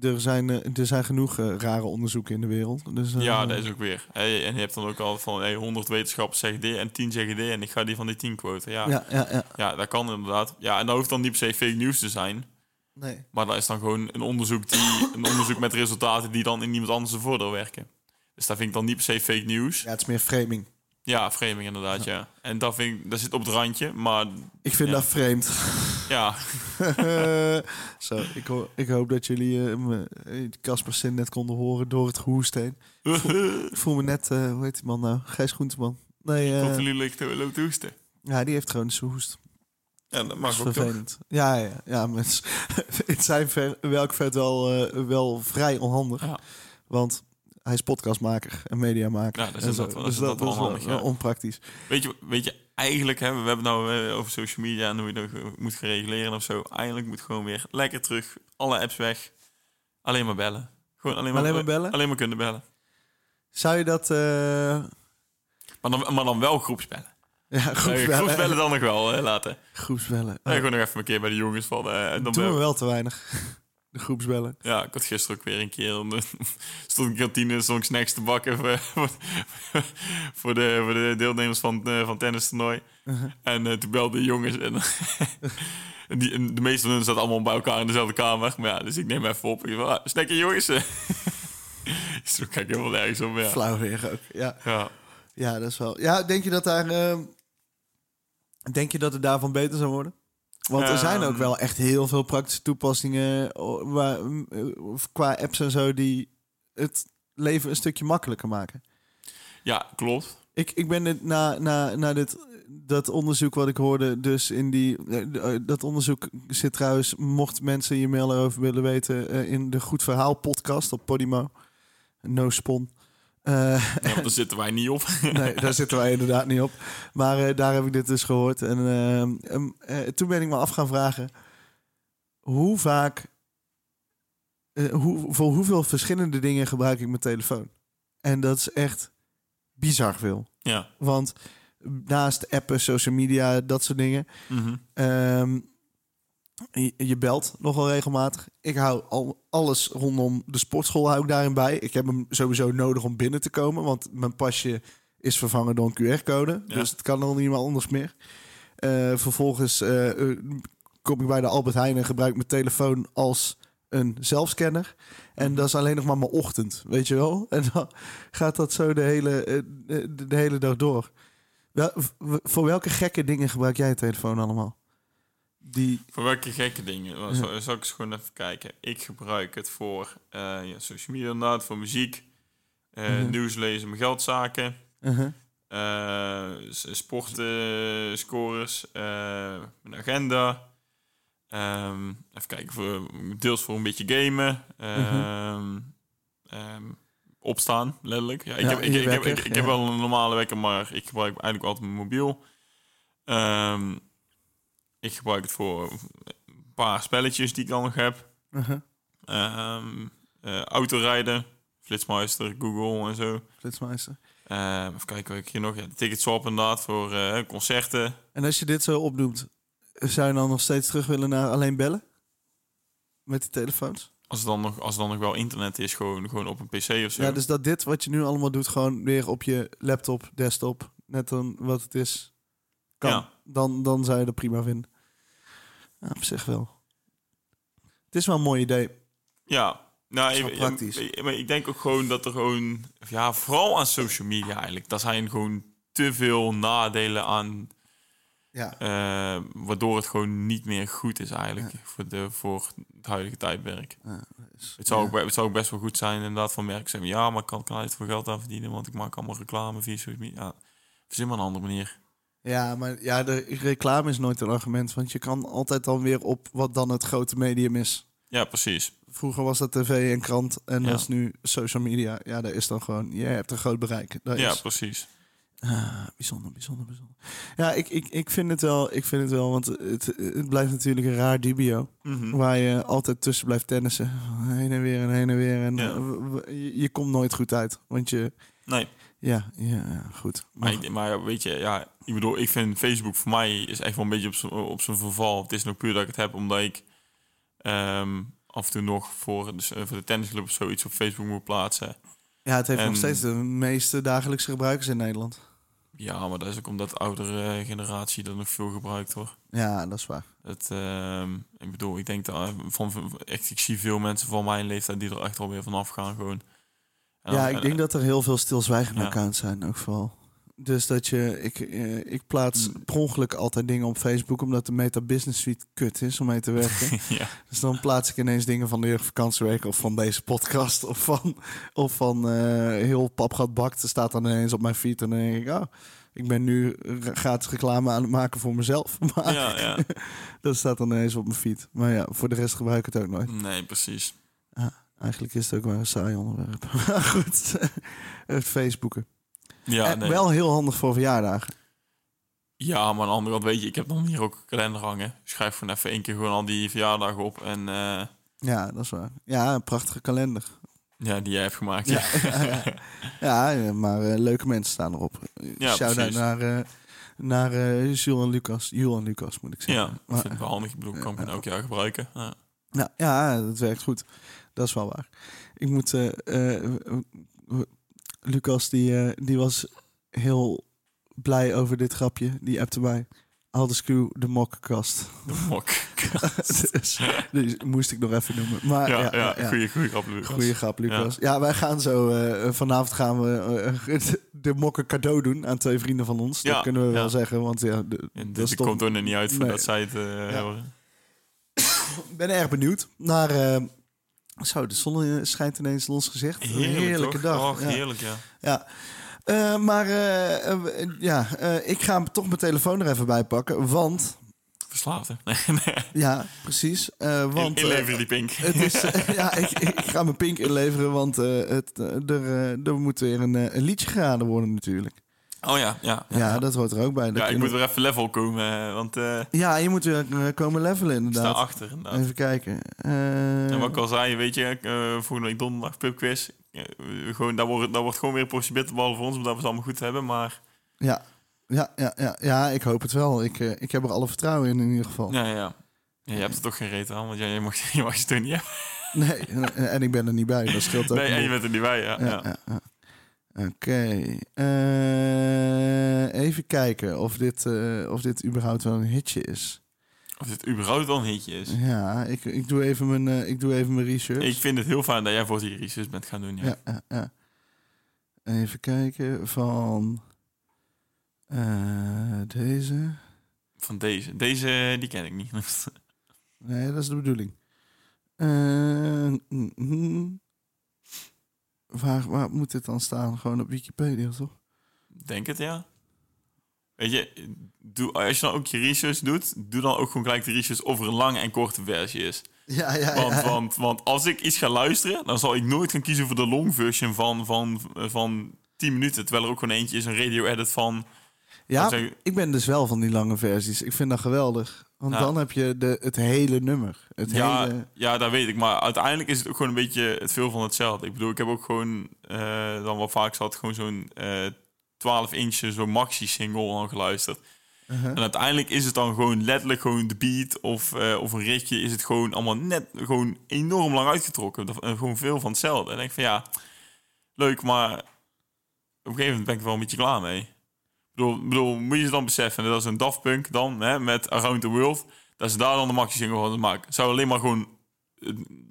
er, zijn, eh, er zijn genoeg eh, rare onderzoeken in de wereld. Dus, eh, Ja, dat is ook weer. Hey, en je hebt dan ook al van hey, 100 wetenschappers zeggen dit en 10 zeggen dit en ik ga die van die 10 quoten. Ja, ja. Ja, ja, ja. dat kan inderdaad. Ja, en dat hoeft dan niet per se fake news te zijn. Nee. Maar dat is dan gewoon een onderzoek, die, een onderzoek met resultaten die dan in iemand anders een voordeel werken. Dus dat vind ik dan niet per se fake news. Ja, het is meer framing. Ja, framing inderdaad, ja. En dat vind ik, dat zit op het randje, maar Ik vind Ja. dat vreemd. ja. Zo, ik, ho- ik hoop dat jullie eh, eh, Casper Sin net konden horen door het gehoest heen. Ik voel me net, eh, hoe heet die man nou? Gijs Groenteman. Nee, Tot jullie te loopt te hoesten. Ja, die heeft chronische hoest. Ja, dat Dat mag is ook toch? vervelend. Ja, ja, ja. Maar het is zijn ver, welk vet wel, wel vrij onhandig. Ja. Want hij is podcastmaker en mediamaker. Ja, dat is wel- Dus dat dat, wel ja. onpraktisch. Weet je, weet je, eigenlijk hebben we hebben nou eh, over social media en hoe je dat moet gaan reguleren of zo. Eigenlijk moet gewoon weer lekker terug, alle apps weg, alleen maar bellen. Gewoon alleen maar, Alleen maar bellen? Alleen maar kunnen bellen. Zou je dat... eh Maar dan, maar dan wel groepsbellen. ja, Eh, groepsbellen. groepsbellen dan nog wel eh, laten. Groepsbellen. Eh, gewoon nog even een keer bij de jongens van. eh, en dan doen we wel te weinig. De groepsbellen. Ja, ik had gisteren ook weer een keer. stond in de kantine stond ik snacks te bakken voor, de, voor de deelnemers van, eh, van het tennistoernooi. Uh-huh. En eh, toen belden de jongens. En, en die, en de meeste van hen zaten allemaal bij elkaar in dezelfde kamer. Maar ja, dus ik neem even op. Ik van, ah, snackje jongens. Zo kijk ik helemaal nergens op. Ja. Flauw weer ook. Ja. Ja. ja, dat is wel... Ja, denk je dat daar... eh, denk je dat het daarvan beter zou worden? Want er zijn ook Ehm. wel echt heel veel praktische toepassingen... Waar, eh, qua apps en zo... die het leven een stukje makkelijker maken. ja, klopt. Ik, ik ben dit, na, na, na dit, dat onderzoek wat ik hoorde, dus in die. eh, Dat onderzoek zit trouwens, mocht mensen je mail erover willen weten, eh, in de Goed Verhaal podcast op Podimo. No spon. Eh, Ja, want daar zitten wij niet op. nee, daar zitten wij inderdaad niet op. Maar eh, daar heb ik dit dus gehoord. En ehm, ehm, eh, toen ben ik me af gaan vragen: hoe vaak. eh, hoe, voor hoeveel verschillende dingen gebruik ik mijn telefoon? En dat is echt bizar veel. ja. Want naast appen, social media, dat soort dingen. Mhm. ehm, je belt nogal regelmatig. Ik hou al, alles rondom de sportschool hou ik daarin bij. Ik heb hem sowieso nodig om binnen te komen. Want mijn pasje is vervangen door een QR-code. Ja. Dus het kan nog niet meer anders meer. Eh, vervolgens eh, eh, kom ik bij de Albert Heijn en gebruik mijn telefoon als een zelfscanner. En dat is alleen nog maar mijn ochtend, weet je wel? En dan gaat dat zo de hele, de, de hele dag door. Wel, voor welke gekke dingen gebruik jij je telefoon allemaal? Die, Voor welke gekke dingen? Dan zal, zal ik eens gewoon even kijken. Ik gebruik het voor eh, ja, social media inderdaad, voor muziek, eh, Mhm. nieuws lezen, mijn geldzaken, uh-huh. eh, s- sporten, scores, eh, mijn agenda. Ehm, even kijken, voor, deels voor een beetje gamen. Ehm, ehm, opstaan, letterlijk. Ja, ik, Ja, heb, ik, ik, heb, ik, wekker, ik ja. heb wel een normale wekker, maar ik gebruik eigenlijk altijd mijn mobiel. Ik gebruik het voor een paar spelletjes die ik dan nog heb. Uh-huh. Ehm eh, autorijden, Flitsmeister, Google en zo. Flitsmeister. Ehm, even kijken wat ik hier nog... Ja, ticketswap inderdaad voor eh, concerten. En als je dit zo opnoemt, zou je dan nog steeds terug willen naar alleen bellen? Met die telefoons? Als het dan nog, als dan nog wel internet is, gewoon, gewoon op een pc of zo. Ja, dus dat dit wat je nu allemaal doet, gewoon weer op je laptop, desktop, net dan wat het is, kan. Ja. Dan, dan zou je dat prima vinden. Ja, op zich wel. Het is wel een mooi idee. Ja, nou, is ik, praktisch. ik- maar ik denk ook gewoon dat er gewoon... Ja, vooral aan social media eigenlijk. Daar zijn gewoon te veel nadelen aan... Ja. eh, waardoor het gewoon niet meer goed is eigenlijk voor, de, voor het huidige tijdperk. Het zou, ook, het zou ook best wel goed zijn inderdaad van merken zeggen... Ja, maar ik kan, kan er veel geld aan verdienen... want ik maak allemaal reclame via social media. Ja, verzin maar een andere manier. Ja, maar ja, de reclame is nooit een argument. Want je kan altijd dan weer op wat dan het grote medium is. Ja, precies. Vroeger was dat tv en krant. En Ja. dat is nu social media. Ja, daar is dan gewoon... Je hebt een groot bereik. Dat Ja, is, precies. Ah, bijzonder, bijzonder, bijzonder. Ja, ik, ik, ik vind het wel. Ik vind het wel, want het, het blijft natuurlijk een raar dubio. Mhm. Waar je altijd tussen blijft tennissen. Heen en weer en heen en weer. En Ja. eh, je, je komt nooit goed uit. Want je... Nee, Ja, ja, goed. maar, ik, maar weet je, ja, ik bedoel, ik vind Facebook voor mij is echt wel een beetje op zijn verval. Het is nog puur dat ik het heb omdat ik ehm, af en toe nog voor, dus, eh, voor de tennisclub of zoiets op Facebook moet plaatsen. ja, het heeft en- nog steeds de meeste dagelijkse gebruikers in Nederland. Ja, maar dat is ook omdat de oudere eh, generatie dat nog veel gebruikt hoor. Ja, dat is waar. Het, ehm, ik bedoel, ik denk dat eh, van, van- echt, ik zie veel mensen van mijn leeftijd die er echt alweer vanaf gaan gewoon. Ja, dan- ik denk dat er heel veel stilzwijgende Ja. accounts zijn, ook vooral. Dus dat je, ik, eh, ik plaats Mm. per ongeluk altijd dingen op Facebook, omdat de Meta Business Suite kut is om mee te werken. ja, Dus dan plaats ik ineens dingen van de jeugdvakantieweek of van deze podcast of van, of van eh, heel papgat bakt. Er staat dan ineens op mijn feed en dan denk ik, oh, Ik ben nu gratis reclame aan het maken voor mezelf. Maar Ja, ja. dat staat dan ineens op mijn feed. Maar ja, voor de rest gebruik ik het ook nooit. Nee, precies. Eigenlijk is het ook wel een saai onderwerp. Goed, het Facebooken. Ja, en nee. wel heel handig voor verjaardagen. ja, maar aan de andere kant weet je, ik heb dan hier ook een kalender hangen. Schrijf gewoon even één keer gewoon al die verjaardagen op. En eh, Ja, dat is waar. Ja, een prachtige kalender. ja, die jij hebt gemaakt. Ja, Ja, ja, ja. ja maar eh, leuke mensen staan erop. Ja, Shout-out naar, eh naar eh Jules en Lucas. Jules en Lucas, moet ik ja. zeggen. dat Maar- vind ik wel handig. Ik bedoel, ik kan hem elk jaar gebruiken. Ja. Ja, ja, dat werkt goed. Dat is wel waar. Ik moet... eh, eh, Lucas, die, eh, die was heel blij over dit grapje. Die appte mij. Crew, de mokkenkast. De mok. dus, dus moest ik nog even noemen. Maar Ja, ja, ja, ja, ja. goeie, goeie grap, Lucas. Goeie grap, Lucas. Ja, wij gaan zo... vanavond gaan we de mokken cadeau doen aan twee vrienden van ons. Dat kunnen we wel zeggen, want ja... de- En dat komt er niet uit Nee. voordat zij het horen. Ik ben erg benieuwd naar... eh, zo, de zon schijnt ineens gezicht. Een heerlijke toch? dag. Och, ja. heerlijk, ja. Ja. Eh, maar eh, eh, ja, eh, ik ga toch mijn telefoon er even bij pakken. Want, Verslaafd, hè? Nee, nee. ja, precies. eh, want, In, inleveren eh, die pink. het is, ja, ik, ik ga mijn pink inleveren, want eh, het, eh, er, eh, er moet weer een, eh, een liedje geraden worden natuurlijk. Oh ja, ja. Ja, Ja, dat hoort er ook bij. Dat Ja, ik moet weer even level komen, eh, want eh ik Ja, je moet weer eh, komen levelen sta inderdaad. achter inderdaad. Even kijken. En wat ik al zei, weet je, eh volgende week donderdag pubquiz. gewoon, daar, wordt, daar wordt gewoon weer een portie bitterbal voor ons, omdat we het allemaal goed hebben. Maar ja. Ja, ja, ja, ja, ik hoop het wel. Ik, ik heb er alle vertrouwen in in ieder geval. ja, ja. ja je hebt er toch geen reet aan, want ja, je, mag, je mag je toch niet hebben. Nee, en, ik ben er niet bij. Dat scheelt ook. Nee, en je bent er niet bij, ja. ja. ja, Oké. Eh, even kijken of dit, eh, of dit überhaupt wel een hitje is. Of dit überhaupt wel een hitje is. Ja, ik, ik, doe even mijn, eh, ik doe even mijn research. Ik vind het heel fijn dat jij voor die research bent gaan doen, ja. ja, ja. Even kijken van deze. Van deze. Deze, die ken ik niet. Nee, dat is de bedoeling. Eh, mm, mm. Waar, waar moet dit dan staan? Gewoon op Wikipedia, toch? Denk het, ja. Weet je, doe, als je dan ook je research doet, doe dan ook gewoon gelijk de research of er een lange en korte versie is. Ja, ja, Want, ja. want, want als ik iets ga luisteren, dan zal ik nooit gaan kiezen voor de long version van, van, van 10 minuten. Terwijl er ook gewoon eentje is, een radio edit van... Ja, ik- ben dus wel van die lange versies. Ik vind dat geweldig. Want dan heb je de, het hele nummer. Het ja, hele... ja, dat weet ik. Maar uiteindelijk is het ook gewoon een beetje het veel van hetzelfde. Ik bedoel, ik heb ook gewoon eh, dan wat vaak zat, gewoon zo'n eh 12 inch, zo'n maxi-single al geluisterd. Uh-huh. En uiteindelijk is het dan gewoon letterlijk gewoon de beat of, eh, of een ritje is het gewoon allemaal net gewoon enorm lang uitgetrokken. Dat- gewoon veel van hetzelfde. En ik denk van ja, leuk, maar op een gegeven moment ben ik er wel een beetje klaar mee. Bedoel, bedoel moet je dan beseffen, dat is een Daft Punk dan, hè, met Around the World, dat ze daar dan de maxi single van maken. Zou alleen maar gewoon,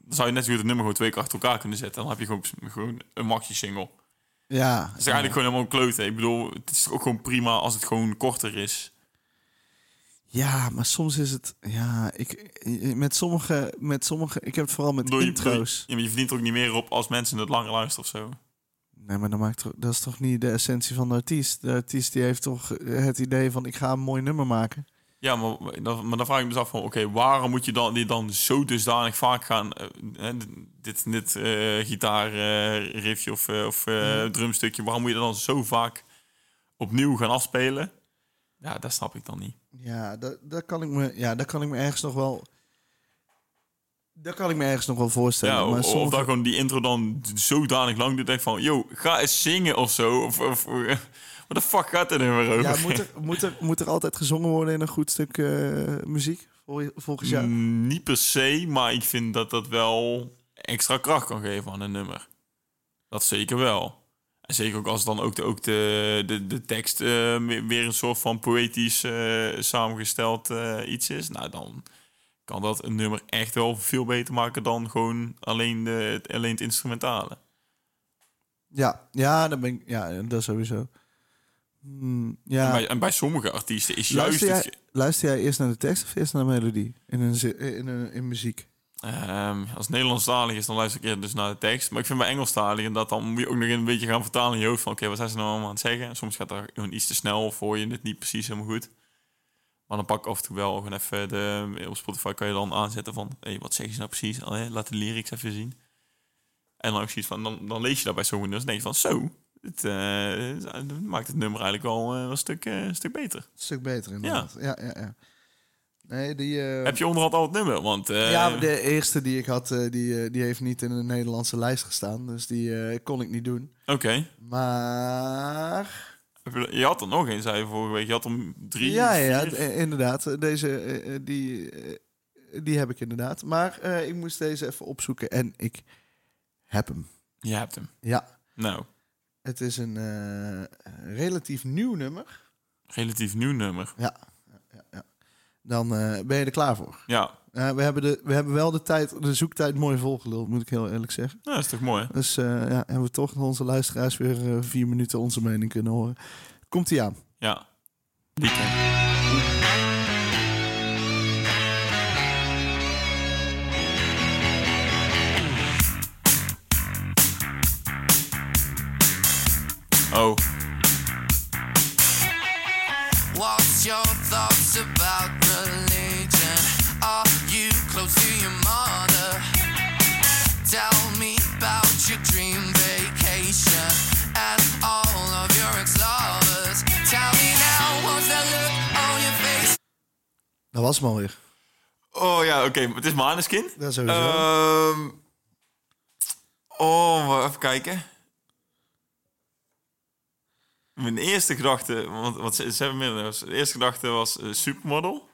zou je net zo goed het nummer gewoon twee keer achter elkaar kunnen zetten. Dan heb je gewoon, gewoon een maxi single. Ja, Het is eigenlijk gewoon helemaal kloten. Ik bedoel, het is ook gewoon prima als het gewoon korter is. ja, maar soms is het... Ja, ik, met sommige, met sommige... Ik heb het vooral met je- intro's. Maar je verdient er ook niet meer op als mensen het langer luisteren of zo. Nee, maar dan maakt dat is toch niet de essentie van de artiest? De artiest die heeft toch het idee van... Ik ga een mooi nummer maken. Ja, maar dan, maar dan vraag ik me dus af van... Oké, waarom moet je dan, die dan zo dusdanig vaak gaan... eh, dit dit eh gitaar eh, of, of eh, drumstukje... Waarom moet je dat dan zo vaak opnieuw gaan afspelen? Ja, dat snap ik dan niet. Ja, dat, dat kan ik me, ja, dat kan ik me ergens nog wel... Dat kan ik me ergens nog wel voorstellen. Ja, maar of, of sommige- dat gewoon die intro dan zodanig lang doet... Denk van, yo, ga eens zingen of zo. Of, of wat de fuck gaat er nu weer over? Ja, moet er, moet, er, moet er altijd gezongen worden in een goed stuk eh, muziek, vol- volgens jou? Mm, Niet per se, maar ik vind dat dat wel extra kracht kan geven aan een nummer. Dat zeker wel. En zeker ook als dan ook de, ook de, de, de tekst eh, weer een soort van poëtisch eh, samengesteld iets is. Nou, dan kan dat een nummer echt wel veel beter maken dan gewoon alleen, de, alleen het instrumentale. Ja, ja, dat ben ik, ja, dat sowieso. Hmm, ja. En, bij, en bij sommige artiesten is juist... luister, jij, het ge- luister jij eerst naar de tekst of eerst naar de melodie in, een, in, een, in muziek? Ehm, als het Nederlandstalig is, dan luister ik eerder dus naar de tekst. Maar ik vind bij Engelstalig en dat dan moet je ook nog een beetje gaan vertalen in je hoofd van oké, wat zijn ze nou allemaal aan het zeggen? En soms gaat dat gewoon iets te snel of hoor je het niet precies helemaal goed. Maar dan pak ik af en toe wel gewoon even de... Op Spotify kan je dan aanzetten van... Hé, wat zeggen ze nou precies? Allee, laat de lyrics even zien. En dan, ook zoiets van, dan, dan lees je dat bij sommige nummers en denk je van... Zo, het eh, maakt het nummer eigenlijk al eh, een, stuk, eh, stuk beter. Een stuk beter inderdaad. Ja, ja, ja. Nee, die... Heb je onderhand al het nummer? Want ja, de eerste die ik had, die, die heeft niet in de Nederlandse lijst gestaan. Dus die kon ik niet doen. oké. Maar... Je had er nog een, zei je vorige week. Je had er drie, ja, ja, vier. eh, inderdaad. Deze, eh, eh, die, eh, die heb ik inderdaad. Maar eh, ik moest deze even opzoeken en ik heb hem. Je hebt hem. Ja, Nou, het is een eh, relatief nieuw nummer. relatief nieuw nummer. Ja, ja, ja, ja. Dan eh, ben je er klaar voor. Ja, Eh, we, hebben de, we hebben wel de, tijd, de zoektijd mooi volgeluld, moet ik heel eerlijk zeggen. dat is toch mooi. Dus eh, ja, hebben we toch onze luisteraars weer eh, vier minuten onze mening kunnen horen. Komt ie aan. Ja. Die was hem alweer. oh ja, oké. maar Het is Maneskin. Dat sowieso. Ehm oh, maar even kijken. Mijn eerste gedachte, want, want ze, ze hebben meerdere. De eerste gedachte was eh, Supermodel.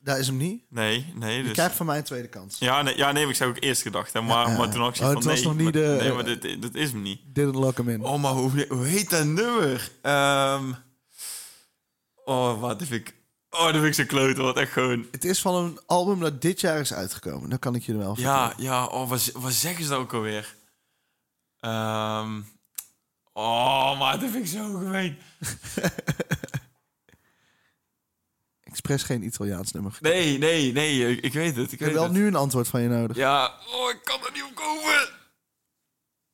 Daar is hem niet. Nee, nee. Je Dus, krijgt van mij een tweede kans. ja, nee, ja, nee, maar ik zou ook eerst gedacht. Hè, maar, Ja, ja. maar toen had ik Oh, van was nee. nog niet maar, de- Nee, maar dit, dit is hem niet. Didn't lock hem in. Oh, maar hoe, hoe heet dat nummer? Ehm oh, wat heb ik... Oh, dat vind ik zo klote. Wat echt gewoon... Het is van een album dat dit jaar is uitgekomen. Dat kan ik je wel Ja, vertellen. ja. Oh, wat, wat zeggen ze dat ook alweer? Ehm oh, maar dat vind ik zo gemeen. Expres geen Italiaans nummer. Nee, nee, nee. Ik, ik weet het. Ik Ik heb wel het. nu een antwoord van je nodig. Ja. Oh, ik kan er niet op komen.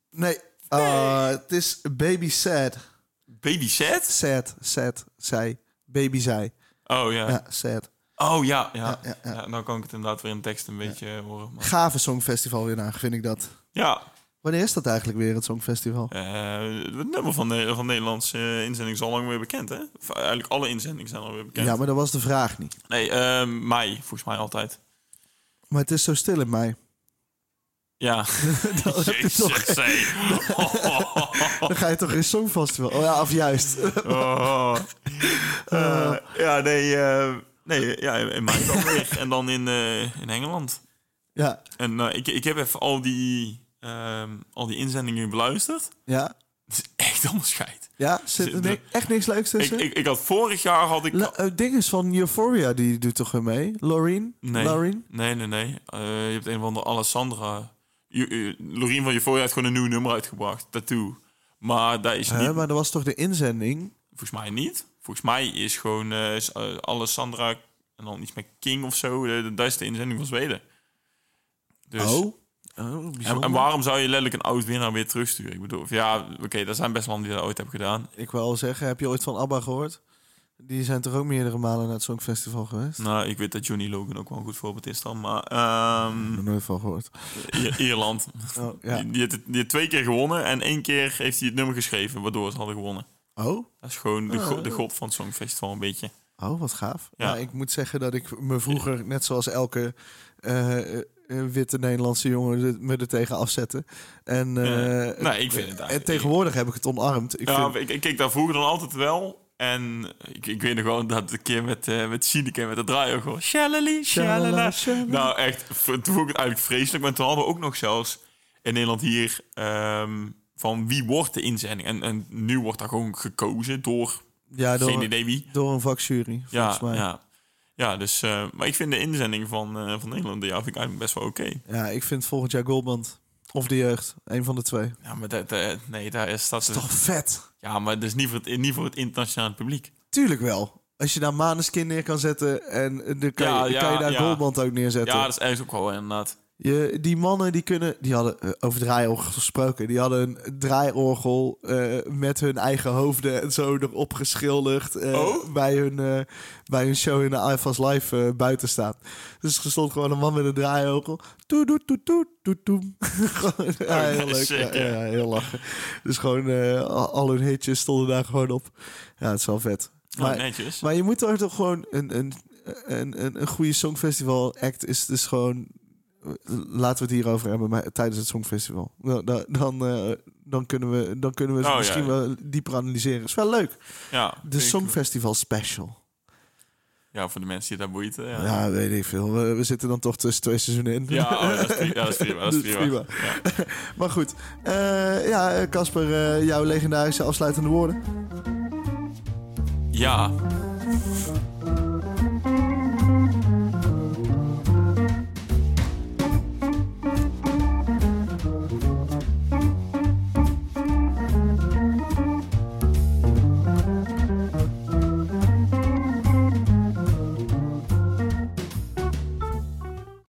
Nee. Ah, het is Baby Sad. Baby set? Sad, sad, zij. Baby zij. Oh, ja. Ja, sad. Oh, ja, ja. Ja, ja, ja. Dan kan ik het inderdaad weer in tekst een beetje eh, horen. Maar... Gave songfestival winnaar, vind ik dat. Ja. Wanneer is dat eigenlijk weer, het songfestival? Eh, het nummer van, de, van Nederlandse eh, inzending is al lang weer bekend, hè? Of eigenlijk alle inzendingen zijn alweer bekend. Ja, maar dat was de vraag niet. Nee, eh, mei, volgens mij altijd. Maar het is zo stil in mei. Ja. Dat. Dan ga je toch in songfestival? Oh ja, of juist. Oh. Eh, ja, nee, eh, nee, ja, in weer. En dan in, eh, in Engeland. ja, En eh, ik, ik heb even al die, ehm, al die inzendingen beluisterd. ja, Het is echt allemaal scheid. ja. Zit er echt niks leuks tussen? ik, ik had vorig jaar had ik... La- eh, ding is van Euphoria, die doet toch weer mee? Loreen? Nee. Nee, nee, nee. Eh, je hebt een van de Alessandra. Je, Lorien van Euphoria heeft gewoon een nieuw nummer uitgebracht. Tattoo. Maar dat is Hè, niet... maar dat was toch de inzending? Volgens mij niet. Volgens mij is gewoon eh, is, eh, Alessandra en dan iets met King of zo. De, de, dat is de inzending van Zweden. Dus, Oh. Oh, en, waarom zou je letterlijk een oud winnaar weer terugsturen? Ik bedoel, ja, oké, er zijn best wel die dat ooit hebben gedaan. Ik wil zeggen, heb je ooit van ABBA gehoord? Die zijn toch ook meerdere malen naar het Songfestival geweest? Nou, ik weet dat Johnny Logan ook wel een goed voorbeeld is dan. Maar ehm, nooit van gehoord. Ierland. Oh, ja. Die, die, heeft het- die heeft twee keer gewonnen en één keer heeft hij het nummer geschreven waardoor ze hadden gewonnen. Oh? Dat is gewoon de, go- Oh. de god van het Songfestival een beetje. Oh, wat gaaf. Ja. Ja. ik moet zeggen dat ik me vroeger, net zoals elke eh, eh, witte Nederlandse jongen, me er tegen afzette. En, Ja. Nee, ik vind het En tegenwoordig heb ik het omarmd. Ik ja, vind, ik, ik keek daar vroeger dan altijd wel. En ik, ik weet nog wel dat een keer met, eh met Sineke met de draaier gewoon... Shalali, shalala. Nou, echt, toen vond ik het eigenlijk vreselijk. Maar toen hadden we ook nog zelfs in Nederland hier... ehm, van wie wordt de inzending? En, en nu wordt daar gewoon gekozen door ja, door, geen idee wie. door een vakjury, Ja, volgens mij. ja. ja dus, eh, maar ik vind de inzending van, eh, van Nederland ja, vind ik eigenlijk best wel oké. Ja, ik vind volgend jaar Goldband. Of de jeugd. Een van de twee. Ja, maar dat, dat- nee, daar is dat... Toch vet? Ja, maar dat is niet voor het, niet voor het internationale publiek. Tuurlijk wel. Als je daar Maneskin neer kan zetten en eh, dan kan, Ja, je, kan je daar ja. Goldband ook neerzetten. Ja, dat is eigenlijk ook wel inderdaad. Je, die mannen die kunnen, die hadden eh, over draaiorgel gesproken. Die hadden een draaiorgel eh, met hun eigen hoofden en zo erop geschilderd Oh? bij, hun, bij hun show in de iFast Live buiten staan. Dus er stond gewoon een man met een draaiorgel. Toe, doe, toe, toe, toe, toe. Gewoon, ja, heel leuk. ja, heel lachen. Dus gewoon al, hun hitjes stonden daar gewoon op. Ja, het is wel vet. Nou, Maar, maar je moet er toch gewoon een, een, een, een, een goede songfestival act is dus gewoon. Laten we het hierover hebben maar tijdens het songfestival. Dan, dan, dan, eh, dan kunnen we, dan kunnen we het Oh, misschien ja. wel dieper analyseren. Is wel leuk. ja, De ik- songfestival special. Ja, voor de mensen die dat boeit. hè, Ja, Ja, weet ik veel. We, we zitten dan toch tussen twee seizoenen in. ja, oh, dat is prima. Dat is prima. Dat is Dat is prima. prima. Ja. Maar goed. Eh, ja, Casper, eh, jouw legendarische afsluitende woorden. ja.